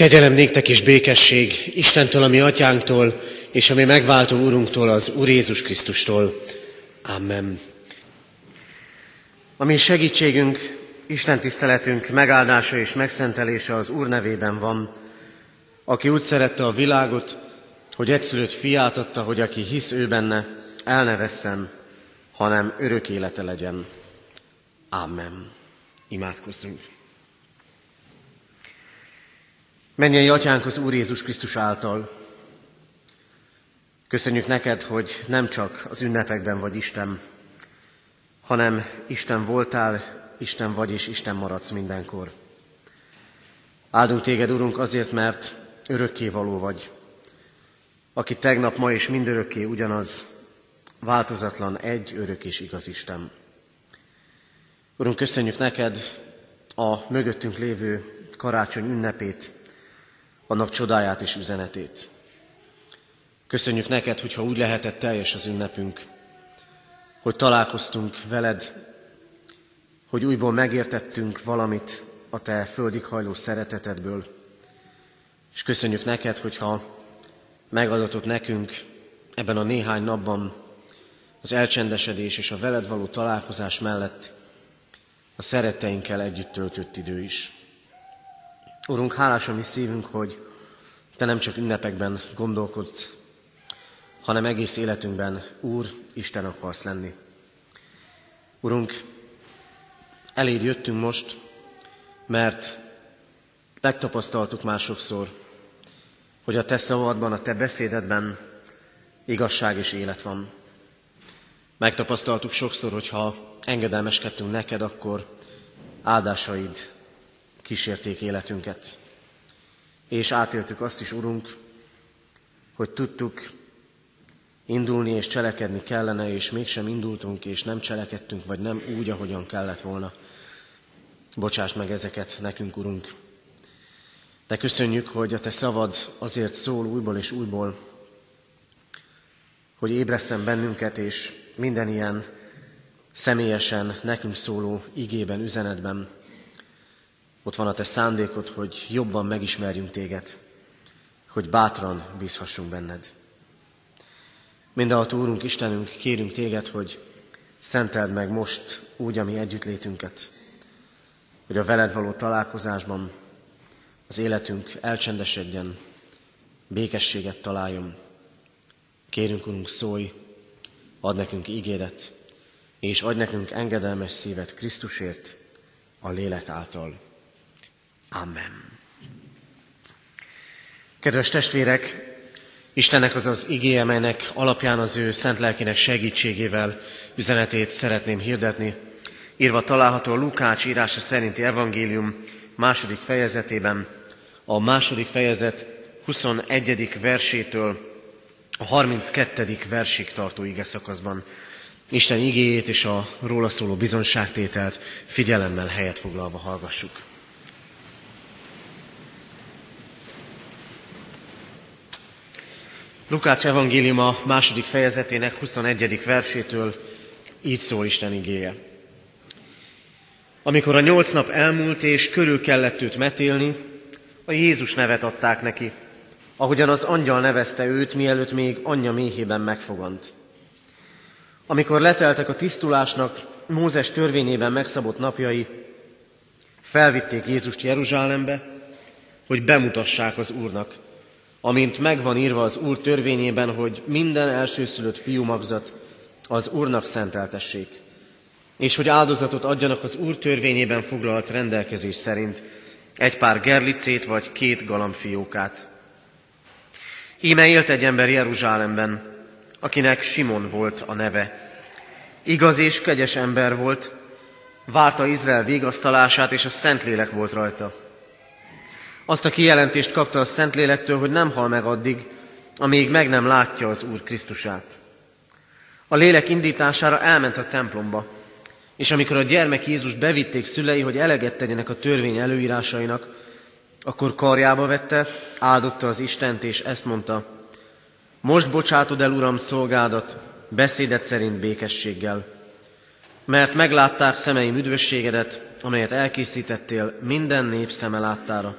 Kegyelem néktek és békesség Istentől, ami atyánktól, és ami megváltó úrunktól, az Úr Jézus Krisztustól. Amen. Ami segítségünk, Isten tiszteletünk megáldása és megszentelése az Úr nevében van, aki úgy szerette a világot, hogy egyszülött fiát adta, hogy aki hisz ő benne, el ne vesszen, hanem örök élete legyen. Amen. Imádkozzunk. Menjen atyánk az Úr Jézus Krisztus által. Köszönjük neked, hogy nem csak az ünnepekben vagy Isten, hanem Isten voltál, Isten vagy és Isten maradsz mindenkor. Áldunk téged, Urunk, azért, mert örökké való vagy, aki tegnap, ma és mindörökké ugyanaz, változatlan, egy, örök és igaz Isten. Urunk, köszönjük neked a mögöttünk lévő karácsony ünnepét, annak csodáját és üzenetét. Köszönjük neked, hogyha úgy lehetett teljes az ünnepünk, hogy találkoztunk veled, hogy újból megértettünk valamit a te földig hajló szeretetedből, és köszönjük neked, hogyha megadatott nekünk ebben a néhány napban az elcsendesedés és a veled való találkozás mellett a szeretteinkkel együtt töltött idő is. Urunk, hálás a mi szívünk, hogy Te nem csak ünnepekben gondolkodsz, hanem egész életünkben Úr, Isten akarsz lenni. Urunk, eléd jöttünk most, mert megtapasztaltuk már sokszor, hogy a Te szavadban, a Te beszédedben igazság és élet van. Megtapasztaltuk sokszor, hogy ha engedelmeskedtünk neked, akkor áldásaid kísérték életünket. És átéltük azt is, Urunk, hogy tudtuk indulni és cselekedni kellene, és mégsem indultunk, és nem cselekedtünk, vagy nem úgy, ahogyan kellett volna. Bocsáss meg ezeket nekünk, Urunk. De köszönjük, hogy a Te szavad azért szól újból és újból, hogy ébresszen bennünket, és minden ilyen személyesen nekünk szóló igében, üzenetben ott van a te szándékod, hogy jobban megismerjünk téged, hogy bátran bízhassunk benned. Mindenható Úrunk, Istenünk, kérünk téged, hogy szenteld meg most úgy a mi együttlétünket, hogy a veled való találkozásban az életünk elcsendesedjen, békességet találjon. Kérünk, Urunk, szólj, ad nekünk ígéret, és adj nekünk engedelmes szívet Krisztusért, a lélek által. Amen. Kedves testvérek, Istennek az az igéje, melynek alapján az ő szent lelkének segítségével üzenetét szeretném hirdetni. Írva található a Lukács írása szerinti evangélium második fejezetében, a második fejezet 21. versétől a 32. versig tartó ige szakaszban. Isten igéjét és a róla szóló bizonságtételt figyelemmel helyet foglalva hallgassuk. Lukács evangéliuma második fejezetének 21. versétől így szól Isten igéje. Amikor a nyolc nap elmúlt és körül kellett őt metélni, a Jézus nevet adták neki, ahogyan az angyal nevezte őt, mielőtt még anyja méhében megfogant. Amikor leteltek a tisztulásnak Mózes törvényében megszabott napjai, felvitték Jézust Jeruzsálembe, hogy bemutassák az Úrnak, amint megvan írva az Úr törvényében, hogy minden elsőszülött fiúmagzat az Úrnak szenteltessék, és hogy áldozatot adjanak az Úr törvényében foglalt rendelkezés szerint, egy pár gerlicét vagy két galambfiókát. Íme élt egy ember Jeruzsálemben, akinek Simon volt a neve. Igaz és kegyes ember volt, várta Izrael végasztalását, és a Szentlélek volt rajta. Azt a kijelentést kapta a Szentlélektől, hogy nem hal meg addig, amíg meg nem látja az Úr Krisztusát. A lélek indítására elment a templomba, és amikor a gyermek Jézus bevitték szülei, hogy eleget tegyenek a törvény előírásainak, akkor karjába vette, áldotta az Istent, és ezt mondta, most bocsátod el, Uram, szolgádat, beszédet szerint békességgel, mert meglátták szemeim üdvösségedet, amelyet elkészítettél minden nép szeme láttára,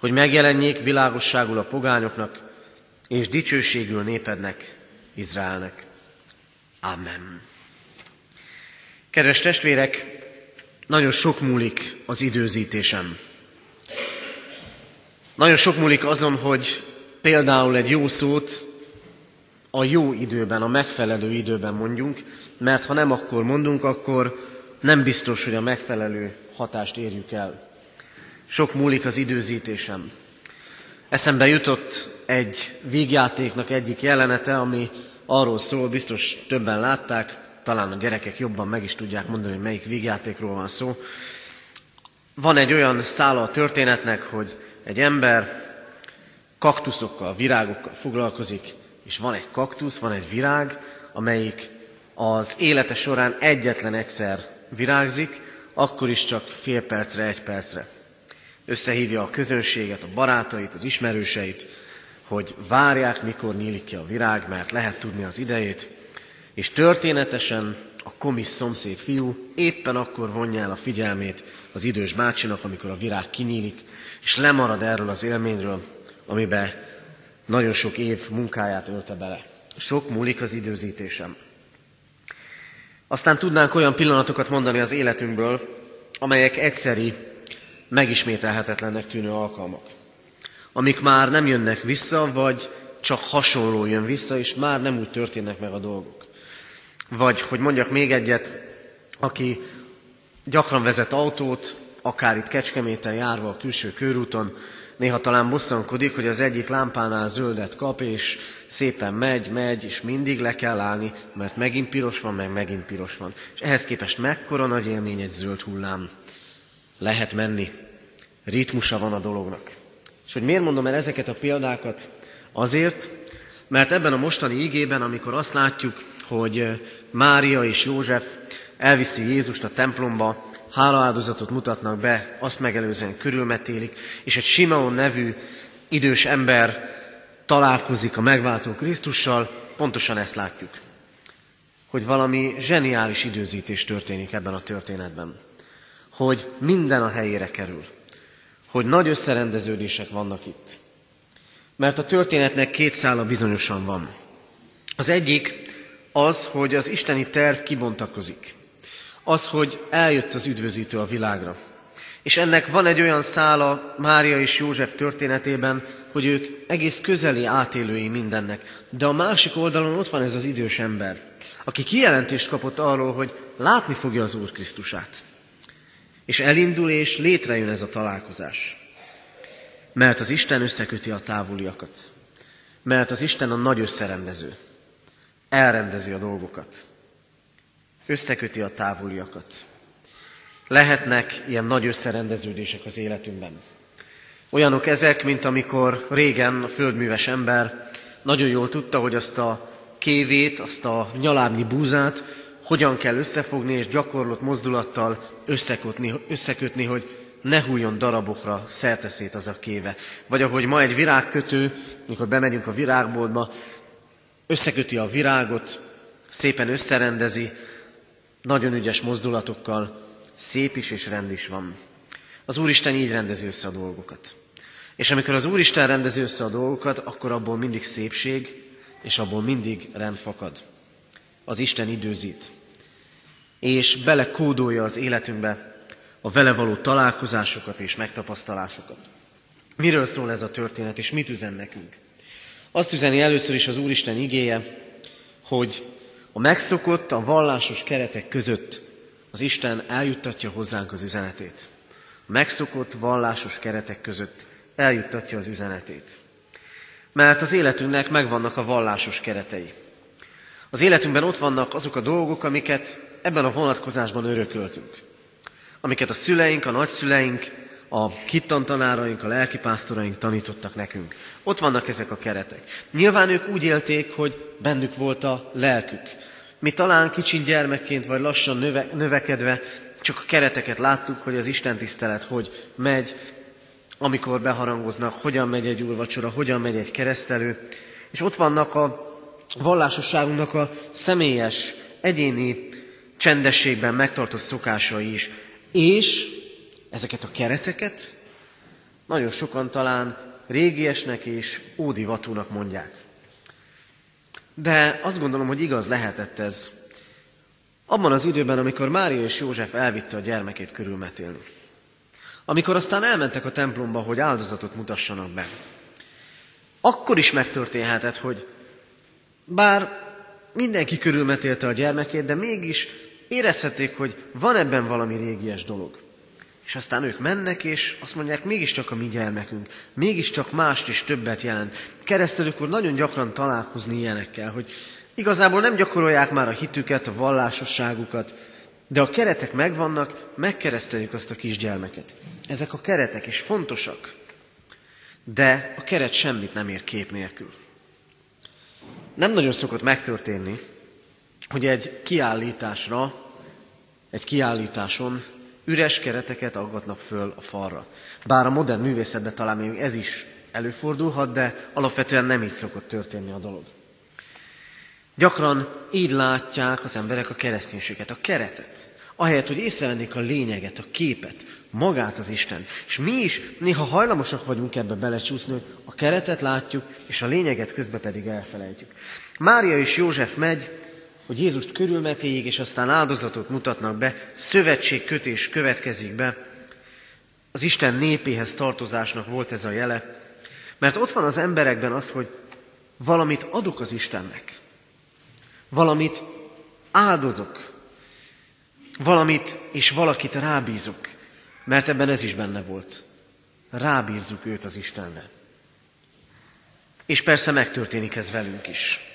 hogy megjelenjék világosságul a pogányoknak, és dicsőségül népednek, Izraelnek. Amen. Kedves testvérek, nagyon sok múlik az időzítésem. Nagyon sok múlik azon, hogy például egy jó szót a jó időben, a megfelelő időben mondjunk, mert ha nem akkor mondunk, akkor nem biztos, hogy a megfelelő hatást érjük el. Sok múlik az időzítésem. Eszembe jutott egy vígjátéknak egyik jelenete, ami arról szól, biztos többen látták, talán a gyerekek jobban meg is tudják mondani, hogy melyik vígjátékról van szó. Van egy olyan szála a történetnek, hogy egy ember kaktuszokkal, virágokkal foglalkozik, és van egy kaktusz, van egy virág, amelyik az élete során egyetlen egyszer virágzik, akkor is csak fél percre, egy percre. Összehívja a közönséget, a barátait, az ismerőseit, hogy várják, mikor nyílik ki a virág, mert lehet tudni az idejét, és történetesen a komisz szomszéd fiú éppen akkor vonja el a figyelmét az idős bácsinak, amikor a virág kinyílik, és lemarad erről az élményről, amiben nagyon sok év munkáját ölte bele. Sok múlik az időzítésem. Aztán tudnánk olyan pillanatokat mondani az életünkből, amelyek egyszeri, megismételhetetlennek tűnő alkalmak. Amik már nem jönnek vissza, vagy csak hasonló jön vissza, és már nem úgy történnek meg a dolgok. Vagy, hogy mondjak még egyet, aki gyakran vezet autót, akár itt Kecskeméten járva a külső körúton, néha talán bosszankodik, hogy az egyik lámpánál zöldet kap, és szépen megy, megy, és mindig le kell állni, mert megint piros van, meg megint piros van. És ehhez képest mekkora nagy élmény egy zöld hullám. Lehet menni. Ritmusa van a dolognak. És hogy miért mondom el ezeket a példákat? Azért, mert ebben a mostani ígében, amikor azt látjuk, hogy Mária és József elviszi Jézust a templomba, hálaáldozatot mutatnak be, azt megelőzően körülmetélik, és egy Simeon nevű idős ember találkozik a megváltó Krisztussal, pontosan ezt látjuk. Hogy valami zseniális időzítés történik ebben a történetben. Hogy minden a helyére kerül. Hogy nagy összerendeződések vannak itt. Mert a történetnek két szála bizonyosan van. Az egyik az, hogy az isteni terv kibontakozik az, hogy eljött az üdvözítő a világra. És ennek van egy olyan szála Mária és József történetében, hogy ők egész közeli átélői mindennek. De a másik oldalon ott van ez az idős ember, aki kijelentést kapott arról, hogy látni fogja az Úr Krisztusát. És elindul, és létrejön ez a találkozás. Mert az Isten összeköti a távoliakat. Mert az Isten a nagy összerendező. Elrendezi a dolgokat összeköti a távoliakat. Lehetnek ilyen nagy összerendeződések az életünkben. Olyanok ezek, mint amikor régen a földműves ember nagyon jól tudta, hogy azt a kévét, azt a nyalábnyi búzát hogyan kell összefogni és gyakorlott mozdulattal összekötni, összekötni hogy ne hújjon darabokra szerteszét az a kéve. Vagy ahogy ma egy virágkötő, amikor bemegyünk a virágboltba, összeköti a virágot, szépen összerendezi, nagyon ügyes mozdulatokkal, szép is és rend is van. Az Úristen így rendezi össze a dolgokat. És amikor az Úristen rendezi össze a dolgokat, akkor abból mindig szépség, és abból mindig rend fakad. Az Isten időzít. És belekódolja az életünkbe a vele való találkozásokat és megtapasztalásokat. Miről szól ez a történet, és mit üzen nekünk? Azt üzeni először is az Úristen igéje, hogy a megszokott, a vallásos keretek között az Isten eljuttatja hozzánk az üzenetét. A megszokott, vallásos keretek között eljuttatja az üzenetét. Mert az életünknek megvannak a vallásos keretei. Az életünkben ott vannak azok a dolgok, amiket ebben a vonatkozásban örököltünk. Amiket a szüleink, a nagyszüleink, a hittantanáraink, a lelkipásztoraink tanítottak nekünk. Ott vannak ezek a keretek. Nyilván ők úgy élték, hogy bennük volt a lelkük. Mi talán kicsi gyermekként, vagy lassan növe, növekedve csak a kereteket láttuk, hogy az Isten tisztelet hogy megy, amikor beharangoznak, hogyan megy egy úrvacsora, hogyan megy egy keresztelő. És ott vannak a vallásosságunknak a személyes, egyéni csendességben megtartott szokásai is. És ezeket a kereteket Nagyon sokan talán régiesnek és ódivatúnak mondják. De azt gondolom, hogy igaz lehetett ez abban az időben, amikor Mária és József elvitte a gyermekét körülmetélni. Amikor aztán elmentek a templomba, hogy áldozatot mutassanak be. Akkor is megtörténhetett, hogy bár mindenki körülmetélte a gyermekét, de mégis érezhették, hogy van ebben valami régies dolog. És aztán ők mennek, és azt mondják, mégiscsak a mi gyermekünk, mégiscsak mást is többet jelent. Keresztelőkor nagyon gyakran találkozni ilyenekkel, hogy igazából nem gyakorolják már a hitüket, a vallásosságukat, de a keretek megvannak, megkereszteljük azt a kisgyermeket. Ezek a keretek is fontosak, de a keret semmit nem ér kép nélkül. Nem nagyon szokott megtörténni, hogy egy kiállításra, egy kiállításon üres kereteket aggatnak föl a falra. Bár a modern művészetben talán még ez is előfordulhat, de alapvetően nem így szokott történni a dolog. Gyakran így látják az emberek a kereszténységet, a keretet. Ahelyett, hogy észrevennék a lényeget, a képet, magát az Isten. És mi is néha hajlamosak vagyunk ebbe belecsúszni, hogy a keretet látjuk, és a lényeget közben pedig elfelejtjük. Mária és József megy, hogy Jézust körülmetéig, és aztán áldozatot mutatnak be, szövetségkötés következik be. Az Isten népéhez tartozásnak volt ez a jele, mert ott van az emberekben az, hogy valamit adok az Istennek, valamit áldozok, valamit és valakit rábízok, mert ebben ez is benne volt. Rábízzuk őt az Istenre. És persze megtörténik ez velünk is.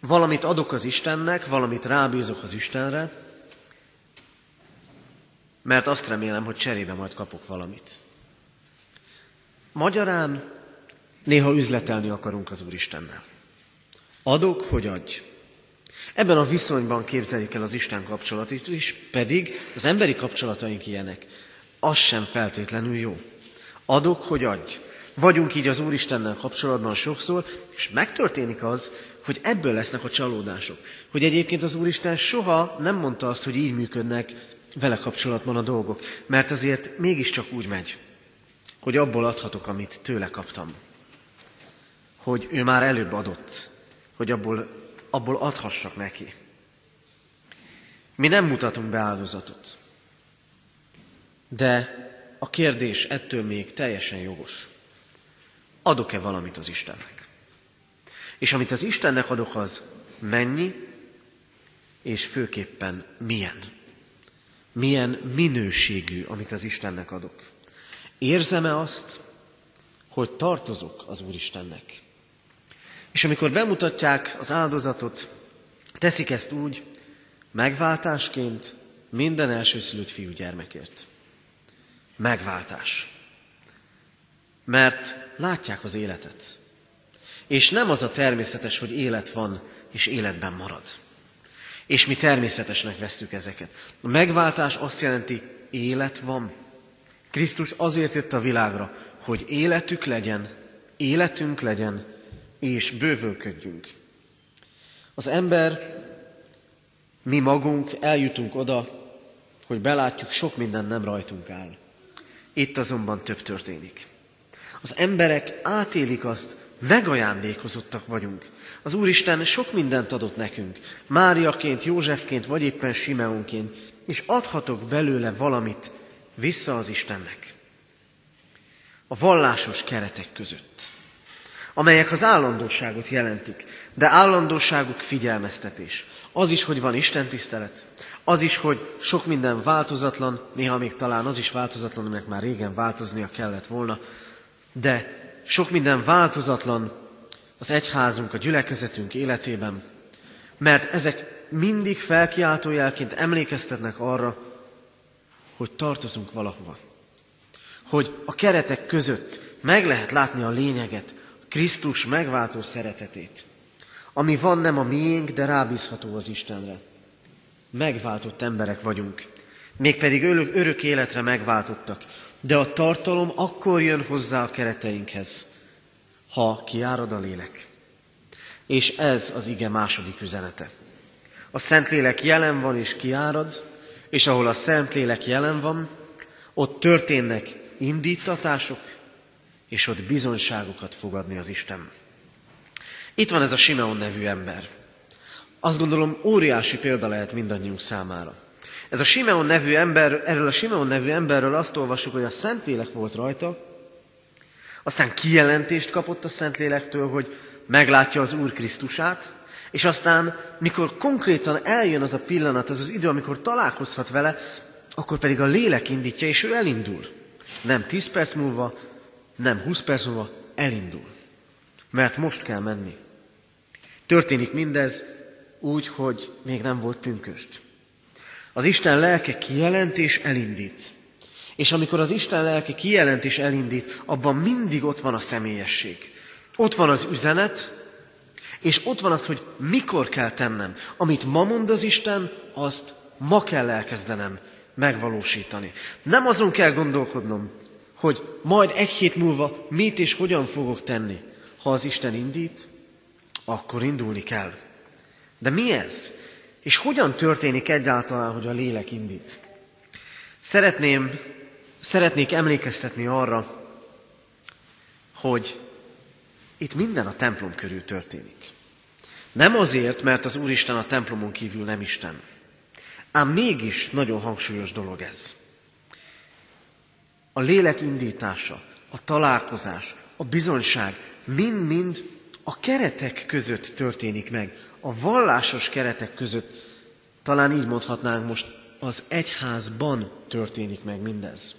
Valamit adok az Istennek, valamit rábízok az Istenre, mert azt remélem, hogy cserébe majd kapok valamit. Magyarán néha üzletelni akarunk az Úristennel. Adok, hogy adj. Ebben a viszonyban képzeljük el az Isten kapcsolatot is, pedig az emberi kapcsolataink ilyenek. Az sem feltétlenül jó. Adok, hogy adj. Vagyunk így az Úristennel kapcsolatban sokszor, és megtörténik az, hogy ebből lesznek a csalódások. Hogy egyébként az Úristen soha nem mondta azt, hogy így működnek vele kapcsolatban a dolgok, mert azért mégiscsak úgy megy, hogy abból adhatok, amit tőle kaptam. Hogy ő már előbb adott, hogy abból, abból adhassak neki. Mi nem mutatunk be áldozatot. De a kérdés ettől még teljesen jogos. Adok-e valamit az Istennek? És amit az Istennek adok, az mennyi, és főképpen milyen. Milyen minőségű, amit az Istennek adok. Érzem-e azt, hogy tartozok az Úristennek? És amikor bemutatják az áldozatot, teszik ezt úgy, megváltásként minden elsőszülött fiú gyermekért. Megváltás. Mert látják az életet. És nem az a természetes, hogy élet van, és életben marad. És mi természetesnek vesszük ezeket. A megváltás azt jelenti, élet van. Krisztus azért jött a világra, hogy életük legyen, életünk legyen, és bővölködjünk. Az ember, mi magunk eljutunk oda, hogy belátjuk, sok minden nem rajtunk áll. Itt azonban több történik. Az emberek átélik azt, megajándékozottak vagyunk. Az Úristen sok mindent adott nekünk, Máriaként, Józsefként, vagy éppen Simeonként, és adhatok belőle valamit vissza az Istennek. A vallásos keretek között, amelyek az állandóságot jelentik, de állandóságuk figyelmeztetés. Az is, hogy van Isten tisztelet, az is, hogy sok minden változatlan, néha még talán az is változatlan, aminek már régen változnia kellett volna, de sok minden változatlan az egyházunk, a gyülekezetünk életében, mert ezek mindig felkiáltójelként emlékeztetnek arra, hogy tartozunk valahova. Hogy a keretek között meg lehet látni a lényeget, Krisztus megváltó szeretetét. Ami van, nem a miénk, de rábízható az Istenre. Megváltott emberek vagyunk, mégpedig örök életre megváltottak. De a tartalom akkor jön hozzá a kereteinkhez, ha kiárad a lélek. És ez az ige második üzenete. A Szentlélek jelen van és kiárad, és ahol a Szentlélek jelen van, ott történnek indítatások, és ott bizonyságokat fogadni az Isten. Itt van ez a Simeon nevű ember. Azt gondolom óriási példa lehet mindannyiunk számára. Ez a Simeon nevű ember, erről a Simeon nevű emberről azt olvasjuk, hogy a Szentlélek volt rajta, aztán kijelentést kapott a Szentlélektől, hogy meglátja az Úr Krisztusát, és aztán, mikor konkrétan eljön az a pillanat, az az idő, amikor találkozhat vele, akkor pedig a lélek indítja, és ő elindul. Nem 10 perc múlva, nem 20 perc múlva, elindul. Mert most kell menni. Történik mindez úgy, hogy még nem volt pünköst. Az Isten lelke kijelent és elindít. És amikor az Isten lelke kijelent és elindít, abban mindig ott van a személyesség. Ott van az üzenet, és ott van az, hogy mikor kell tennem. Amit ma mond az Isten, azt ma kell elkezdenem megvalósítani. Nem azon kell gondolkodnom, hogy majd egy hét múlva mit és hogyan fogok tenni. Ha az Isten indít, akkor indulni kell. De mi ez? És hogyan történik egyáltalán, hogy a lélek indít? Szeretném, szeretnék emlékeztetni arra, hogy itt minden a templom körül történik. Nem azért, mert az Úristen a templomon kívül nem Isten. Ám mégis nagyon hangsúlyos dolog ez. A lélek indítása, a találkozás, a bizonyság mind-mind a keretek között történik meg. A vallásos keretek között, talán így mondhatnánk most, az egyházban történik meg mindez.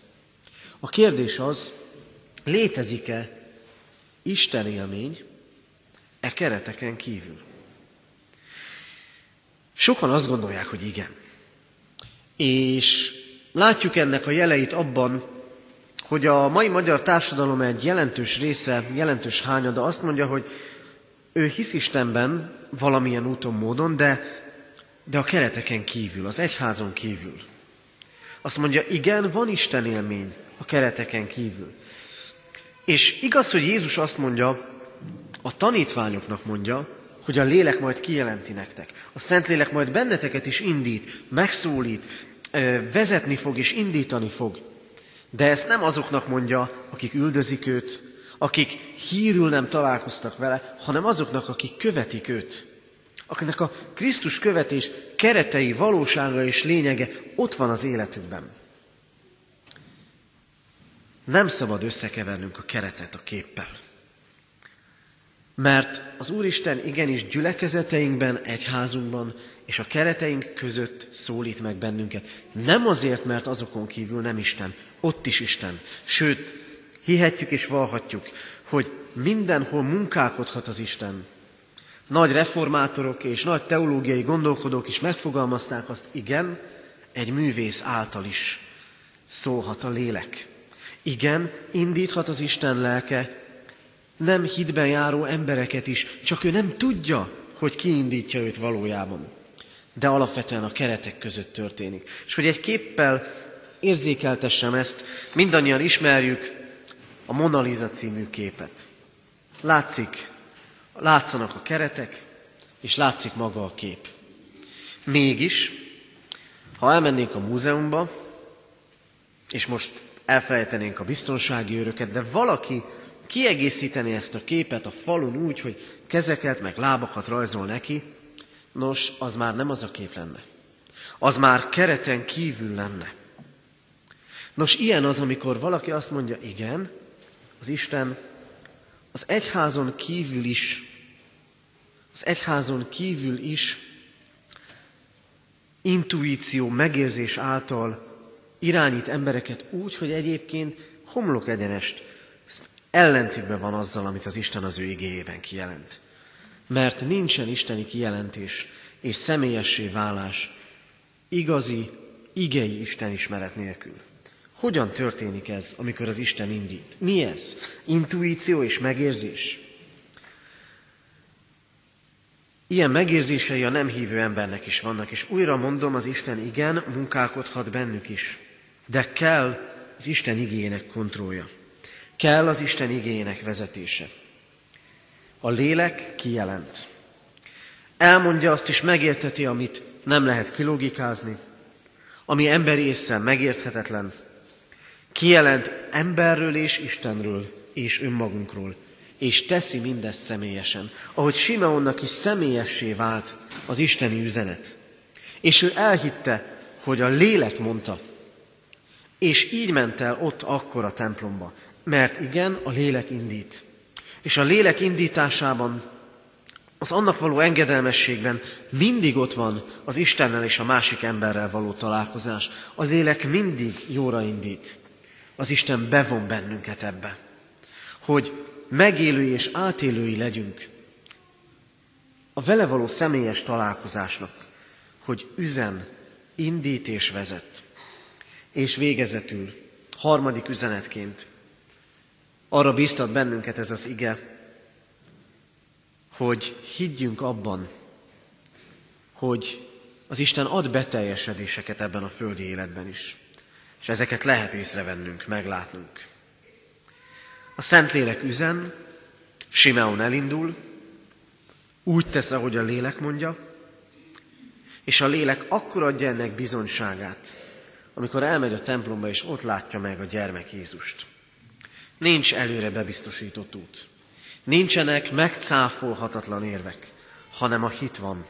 A kérdés az, létezik-e Isten élmény e kereteken kívül? Sokan azt gondolják, hogy igen. És látjuk ennek a jeleit abban, hogy a mai magyar társadalom egy jelentős része, jelentős hányada azt mondja, hogy ő hisz Istenben valamilyen úton, módon, de, de a kereteken kívül, az egyházon kívül. Azt mondja, igen, van Isten élmény a kereteken kívül. És igaz, hogy Jézus azt mondja, a tanítványoknak mondja, hogy a lélek majd kijelenti nektek. A Szentlélek majd benneteket is indít, megszólít, vezetni fog és indítani fog. De ezt nem azoknak mondja, akik üldözik őt, akik hírül nem találkoztak vele, hanem azoknak, akik követik őt. Akinek a Krisztus követés keretei, valósága és lényege ott van az életükben. Nem szabad összekevernünk a keretet a képpel. Mert az Úristen igenis gyülekezeteinkben, egyházunkban és a kereteink között szólít meg bennünket. Nem azért, mert azokon kívül nem Isten, ott is Isten. Sőt, hihetjük és valhatjuk, hogy mindenhol munkálkodhat az Isten. Nagy reformátorok és nagy teológiai gondolkodók is megfogalmazták azt, igen, egy művész által is szólhat a lélek. Igen, indíthat az Isten lelke nem hitben járó embereket is, csak ő nem tudja, hogy kiindítja őt valójában. De alapvetően a keretek között történik. És hogy egy képpel érzékeltessem ezt, mindannyian ismerjük a Mona Lisa című képet. Látszik, látszanak a keretek, és látszik maga a kép. Mégis, ha elmennénk a múzeumba, és most elfelejtenénk a biztonsági őröket, de valaki kiegészíteni ezt a képet a falun úgy, hogy kezeket meg lábakat rajzol neki, nos, az már nem az a kép lenne. Az már kereten kívül lenne. Nos, ilyen az, amikor valaki azt mondja, igen, az Isten az egyházon kívül is, az egyházon kívül is intuíció, megérzés által irányít embereket úgy, hogy egyébként homlok egyenest ellentükben van azzal, amit az Isten az ő igéjében kijelent. Mert nincsen isteni kijelentés és személyessé válás igazi, igei Isten ismeret nélkül. Hogyan történik ez, amikor az Isten indít? Mi ez? Intuíció és megérzés? Ilyen megérzései a nem hívő embernek is vannak, és újra mondom, az Isten igen, munkálkodhat bennük is, de kell az Isten igényének kontrollja. Kell az Isten igényének vezetése. A lélek kijelent. Elmondja azt is megérteti, amit nem lehet kilogikázni, ami emberi észre megérthetetlen. Kijelent emberről és Istenről, és önmagunkról, és teszi mindezt személyesen. Ahogy Simeonnak is személyessé vált az isteni üzenet. És ő elhitte, hogy a lélek mondta, és így ment el ott akkor a templomba. Mert igen, a lélek indít. És a lélek indításában, az annak való engedelmességben mindig ott van az Istennel és a másik emberrel való találkozás. A lélek mindig jóra indít. Az Isten bevon bennünket ebbe. Hogy megélői és átélői legyünk a vele való személyes találkozásnak, hogy üzen, indít és vezet. És végezetül, harmadik üzenetként, arra bíztat bennünket ez az ige, hogy higgyünk abban, hogy az Isten ad beteljesedéseket ebben a földi életben is. És ezeket lehet észrevennünk, meglátnunk. A Szentlélek üzen, Simeon elindul, úgy tesz, ahogy a lélek mondja, és a lélek akkor adja ennek bizonyságát, amikor elmegy a templomba, és ott látja meg a gyermek Jézust. Nincs előre bebiztosított út. Nincsenek megcáfolhatatlan érvek, hanem a hit van.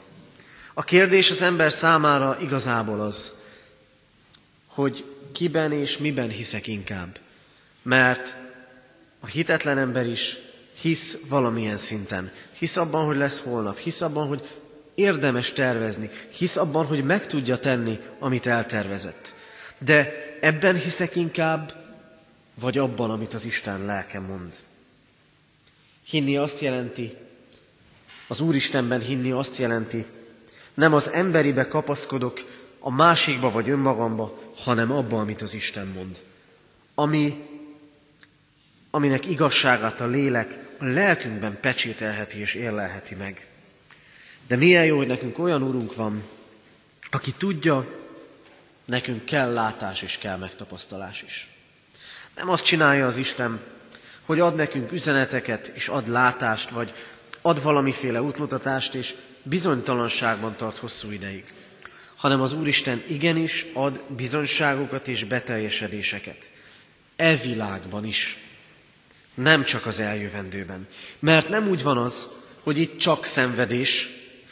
A kérdés az ember számára igazából az, hogy kiben és miben hiszek inkább. Mert a hitetlen ember is hisz valamilyen szinten. Hisz abban, hogy lesz holnap. Hisz abban, hogy érdemes tervezni. Hisz abban, hogy meg tudja tenni, amit eltervezett. De ebben hiszek inkább, vagy abban, amit az Isten lelke mond. Hinni azt jelenti, az Úristenben hinni azt jelenti, nem az emberibe kapaszkodok, a másikba vagy önmagamba, hanem abba, amit az Isten mond. Ami, aminek igazságát a lélek a lelkünkben pecsételheti és érlelheti meg. De milyen jó, hogy nekünk olyan úrunk van, aki tudja, nekünk kell látás és kell megtapasztalás is. Nem azt csinálja az Isten, hogy ad nekünk üzeneteket, és ad látást, vagy ad valamiféle útmutatást, és bizonytalanságban tart hosszú ideig, hanem az Úristen igenis ad bizonyságokat és beteljesedéseket. E világban is, nem csak az eljövendőben. Mert nem úgy van az, hogy itt csak szenvedés,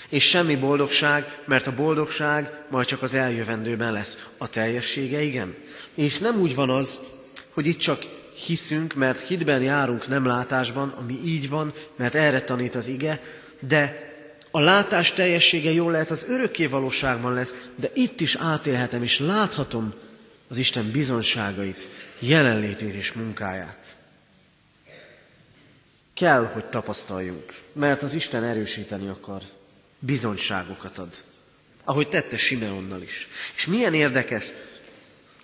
és semmi boldogság, mert a boldogság majd csak az eljövendőben lesz. A teljessége igen. És nem úgy van az, hogy itt csak hiszünk, mert hitben járunk, nem látásban, ami így van, mert erre tanít az ige, de a látás teljessége jól lehet az örökké valóságban lesz, de itt is átélhetem és láthatom az Isten bizonságait, jelenlétét és munkáját. Kell, hogy tapasztaljunk, mert az Isten erősíteni akar, bizonyságokat ad, ahogy tette Simeonnal is. És milyen érdekes,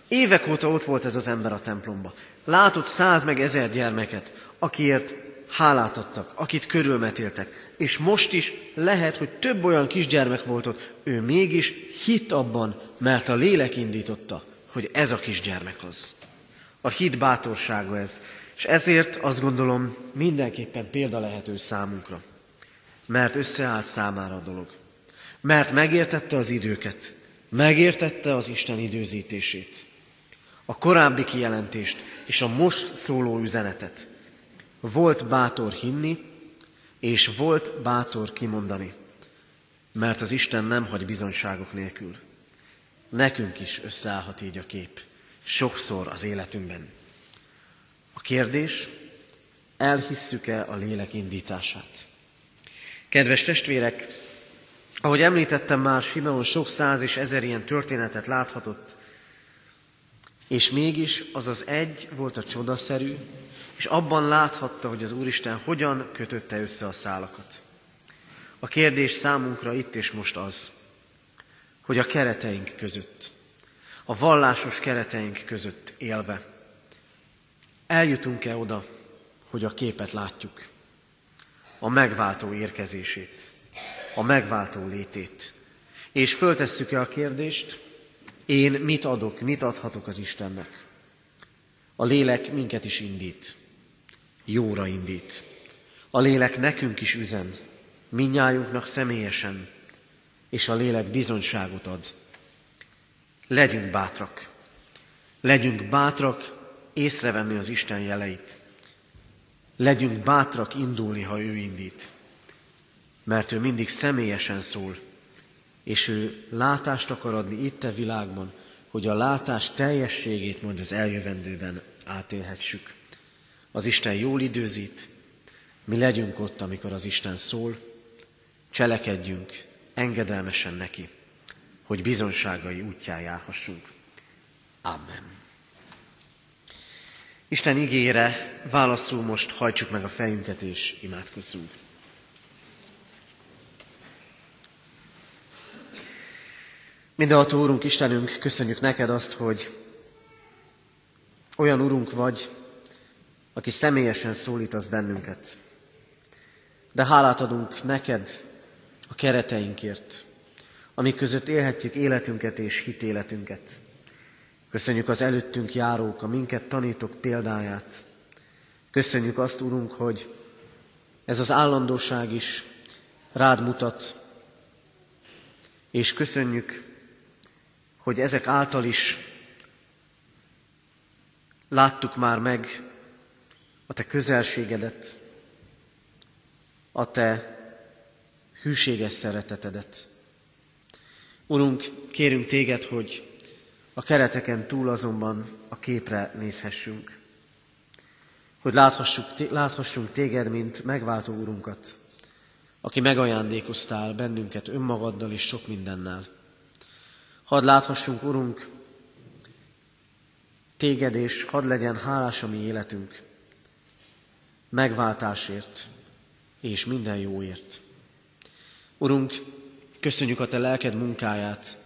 évek óta ott volt ez az ember a templomba. Látott száz meg ezer gyermeket, akiért hálát adtak, akit körülmetéltek. És most is lehet, hogy több olyan kisgyermek volt ott, ő mégis hit abban, mert a lélek indította, hogy ez a kisgyermek az. A hit bátorsága ez. És ezért azt gondolom mindenképpen példa lehető számunkra. Mert összeállt számára a dolog. Mert megértette az időket. Megértette az Isten időzítését a korábbi kijelentést és a most szóló üzenetet. Volt bátor hinni, és volt bátor kimondani, mert az Isten nem hagy bizonyságok nélkül. Nekünk is összeállhat így a kép, sokszor az életünkben. A kérdés, elhisszük-e a lélek indítását? Kedves testvérek, ahogy említettem már, Simeon sok száz és ezer ilyen történetet láthatott, és mégis az az egy volt a csodaszerű, és abban láthatta, hogy az Úristen hogyan kötötte össze a szálakat. A kérdés számunkra itt és most az, hogy a kereteink között, a vallásos kereteink között élve, eljutunk-e oda, hogy a képet látjuk, a megváltó érkezését, a megváltó létét, és föltesszük-e a kérdést, én mit adok, mit adhatok az Istennek? A lélek minket is indít, jóra indít. A lélek nekünk is üzen, minnyájunknak személyesen, és a lélek bizonyságot ad. Legyünk bátrak, legyünk bátrak észrevenni az Isten jeleit. Legyünk bátrak indulni, ha ő indít, mert ő mindig személyesen szól, és ő látást akar adni itt a világban, hogy a látás teljességét majd az eljövendőben átélhessük. Az Isten jól időzít, mi legyünk ott, amikor az Isten szól, cselekedjünk engedelmesen neki, hogy bizonságai útján járhassunk. Amen. Isten igére válaszul most hajtsuk meg a fejünket és imádkozzunk. Mindenható Úrunk, Istenünk, köszönjük neked azt, hogy olyan Urunk vagy, aki személyesen szólítasz bennünket. De hálát adunk neked a kereteinkért, amik között élhetjük életünket és hitéletünket. Köszönjük az előttünk járók, a minket tanítok példáját. Köszönjük azt, Urunk, hogy ez az állandóság is rád mutat, és köszönjük, hogy ezek által is láttuk már meg a Te közelségedet, a Te hűséges szeretetedet. Urunk, kérünk Téged, hogy a kereteken túl azonban a képre nézhessünk. Hogy láthassuk, láthassunk Téged, mint megváltó Urunkat, aki megajándékoztál bennünket önmagaddal és sok mindennel. Hadd láthassunk, Urunk, Téged, és hadd legyen hálás a mi életünk megváltásért és minden jóért. Urunk, köszönjük a Te lelked munkáját,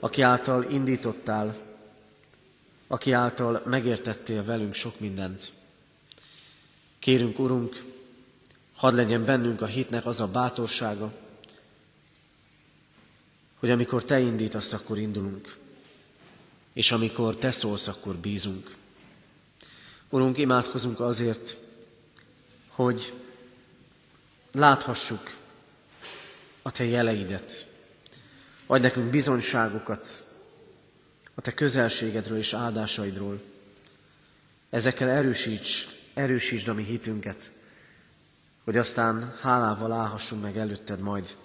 aki által indítottál, aki által megértettél velünk sok mindent. Kérünk, Urunk, hadd legyen bennünk a hitnek az a bátorsága, hogy amikor Te indítasz, akkor indulunk, és amikor Te szólsz, akkor bízunk. Urunk, imádkozunk azért, hogy láthassuk a Te jeleidet, adj nekünk bizonyságokat a Te közelségedről és áldásaidról. Ezekkel erősíts, erősítsd a mi hitünket, hogy aztán hálával állhassunk meg előtted majd,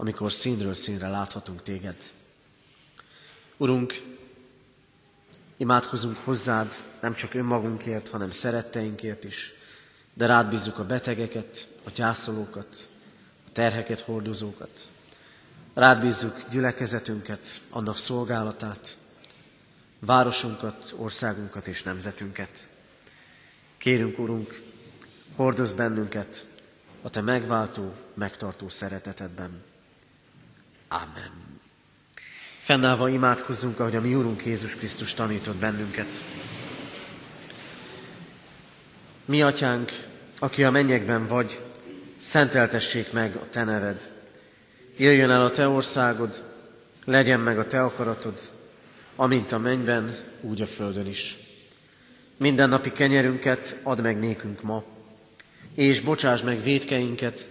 amikor színről színre láthatunk téged. Urunk, imádkozunk hozzád nem csak önmagunkért, hanem szeretteinkért is, de rád bízzuk a betegeket, a gyászolókat, a terheket hordozókat. Rád bízzuk gyülekezetünket, annak szolgálatát, városunkat, országunkat és nemzetünket. Kérünk, Urunk, hordoz bennünket a Te megváltó, megtartó szeretetedben. Amen. Fennállva imádkozzunk, ahogy a mi Úrunk Jézus Krisztus tanított bennünket. Mi, Atyánk, aki a mennyekben vagy, szenteltessék meg a Te neved. Jöjjön el a Te országod, legyen meg a Te akaratod, amint a mennyben, úgy a földön is. Minden napi kenyerünket add meg nékünk ma, és bocsáss meg védkeinket,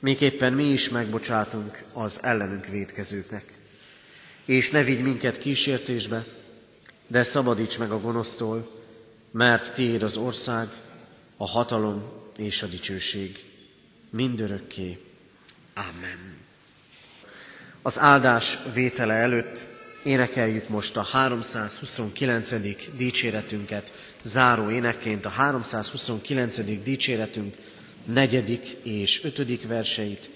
miképpen mi is megbocsátunk az ellenünk védkezőknek. És ne vigy minket kísértésbe, de szabadíts meg a gonosztól, mert Tiéd az ország, a hatalom és a dicsőség mindörökké. Amen. Az áldás vétele előtt énekeljük most a 329. dicséretünket, záró énekként a 329. dicséretünk negyedik és ötödik verseit,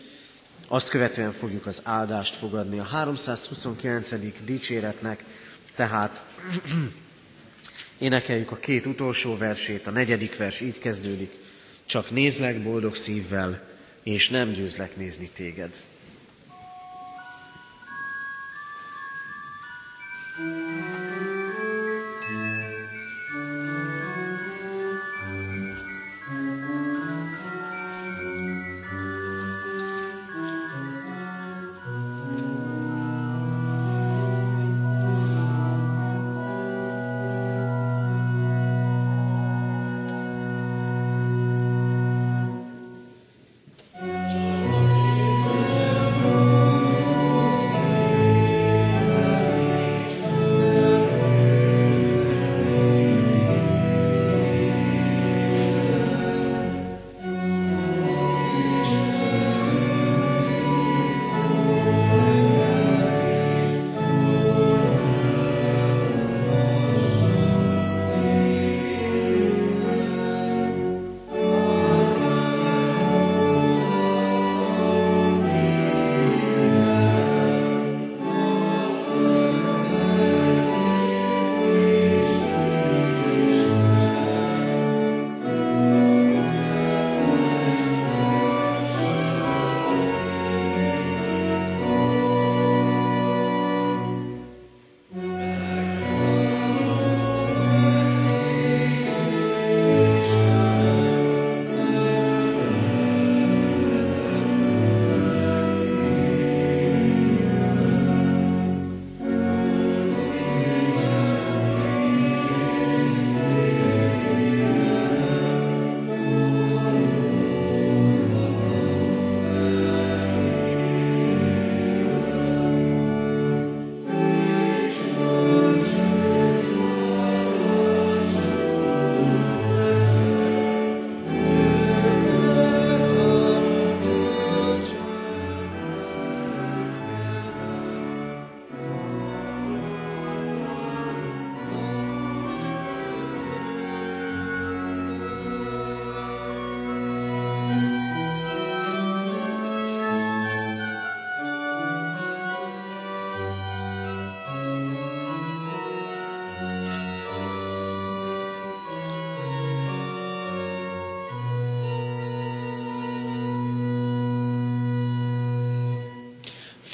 azt követően fogjuk az áldást fogadni. A 329. dicséretnek tehát énekeljük a két utolsó versét, a negyedik vers így kezdődik, csak nézlek boldog szívvel, és nem győzlek nézni téged.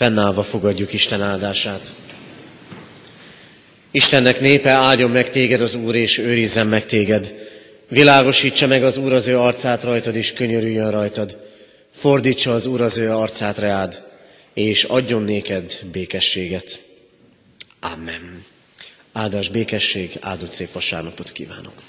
Fennállva fogadjuk Isten áldását. Istennek népe áldjon meg téged az Úr, és őrizzen meg téged. Világosítsa meg az Úr az ő arcát rajtad, és könyörüljön rajtad. Fordítsa az Úr az ő arcát reád, és adjon néked békességet. Amen. Áldás békesség, áldott szép vasárnapot kívánok!